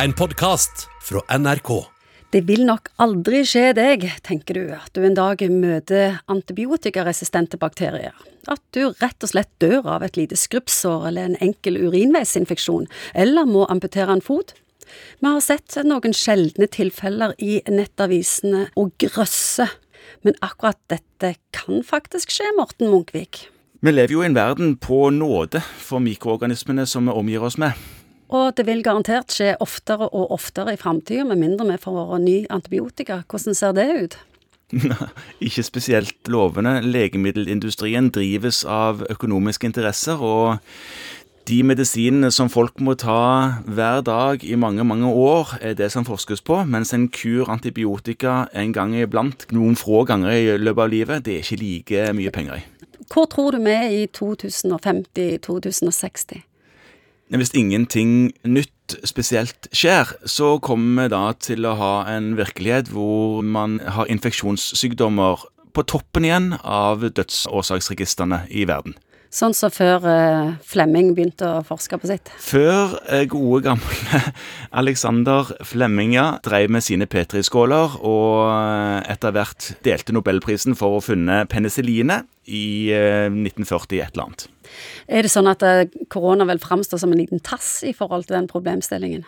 En podkast fra NRK. Det vil nok aldri skje deg, tenker du, at du en dag møter antibiotikaresistente bakterier. At du rett og slett dør av et lite skrubbsår eller en enkel urinveisinfeksjon, eller må amputere en fot. Vi har sett noen sjeldne tilfeller i nettavisene og grøsse, men akkurat dette kan faktisk skje, Morten Munkvik. Vi lever jo i en verden på nåde for mikroorganismene som vi omgir oss med. Og det vil garantert skje oftere og oftere i framtida, med mindre vi får ny antibiotika. Hvordan ser det ut? Ikke spesielt lovende. Legemiddelindustrien drives av økonomiske interesser, og de medisinene som folk må ta hver dag i mange, mange år, er det som forskes på, mens en kur antibiotika en gang iblant, noen få ganger i løpet av livet, det er ikke like mye penger i. Hvor tror du vi er i 2050-2060? Hvis ingenting nytt spesielt skjer, så kommer vi da til å ha en virkelighet hvor man har infeksjonssykdommer på toppen igjen av dødsårsaksregistrene i verden. Sånn som før eh, Flemming begynte å forske på sitt. Før eh, gode, gamle Alexander Flemminga drev med sine Petri-skåler, og eh, etter hvert delte nobelprisen for å ha funnet penicillinet i eh, 1940 et eller annet. Er det sånn at eh, korona vil framstå som en liten tass i forhold til den problemstillingen?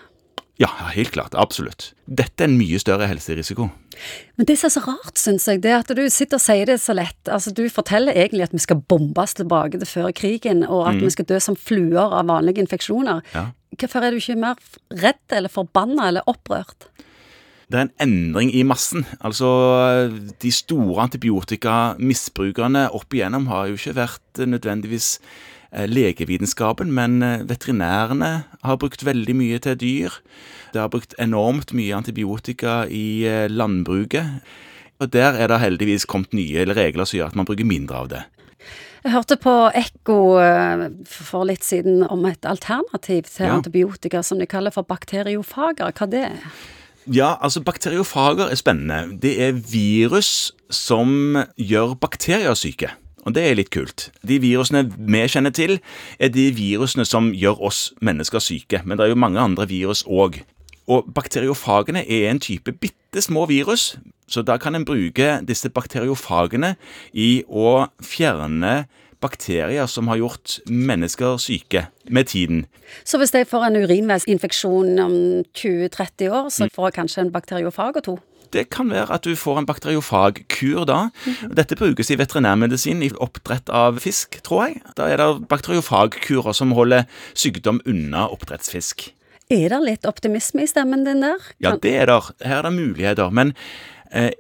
Ja, helt klart. Absolutt. Dette er en mye større helserisiko. Men det som er så rart, syns jeg, det er at du sitter og sier det så lett. Altså, du forteller egentlig at vi skal bombes tilbake til før krigen, og at vi skal dø som fluer av vanlige infeksjoner. Ja. Hvorfor er du ikke mer redd eller forbanna eller opprørt? Det er en endring i massen. Altså, De store antibiotikamisbrukerne opp igjennom har jo ikke vært nødvendigvis legevitenskapen, men eh, veterinærene har brukt veldig mye til dyr. Det har brukt enormt mye antibiotika i eh, landbruket. Og der er det heldigvis kommet nye regler som gjør at man bruker mindre av det. Jeg hørte på Ekko eh, for litt siden om et alternativ til Ja. antibiotika som de kaller for bakteriofager. Hva det er? Ja, altså bakteriofager er spennende. Det er virus som gjør bakterier syke. Og det er litt kult. De virusene vi kjenner til, er de virusene som gjør oss mennesker syke. Men det er jo mange andre virus òg. Og bakteriofagene er en type bitte små virus, så da kan en bruke disse bakteriofagene i å fjerne bakterier som har gjort mennesker syke med tiden. Så hvis jeg får en urinveisinfeksjon om 20-30 år, så får jeg kanskje en bakteriofag og to? Det kan være at du får en bakteriofagkur da. Dette brukes i veterinærmedisin i oppdrett av fisk, tror jeg. Da er det bakteriofagkurer som holder sykdom unna oppdrettsfisk. Er det litt optimisme i stemmen din der? Ja, det er der. Her er det muligheter. Men eh,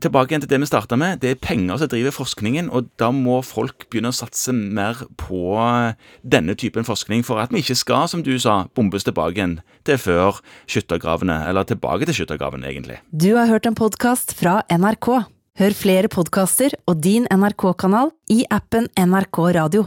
tilbake igjen til det vi starta med. Det er penger som driver forskningen, og da må folk begynne å satse mer på eh, denne typen forskning for at vi ikke skal, som du sa, bombes tilbake igjen til før skyttergravene. Eller tilbake til skyttergravene, egentlig. Du har hørt en podkast fra NRK. Hør flere podkaster og din NRK-kanal i appen NRK Radio.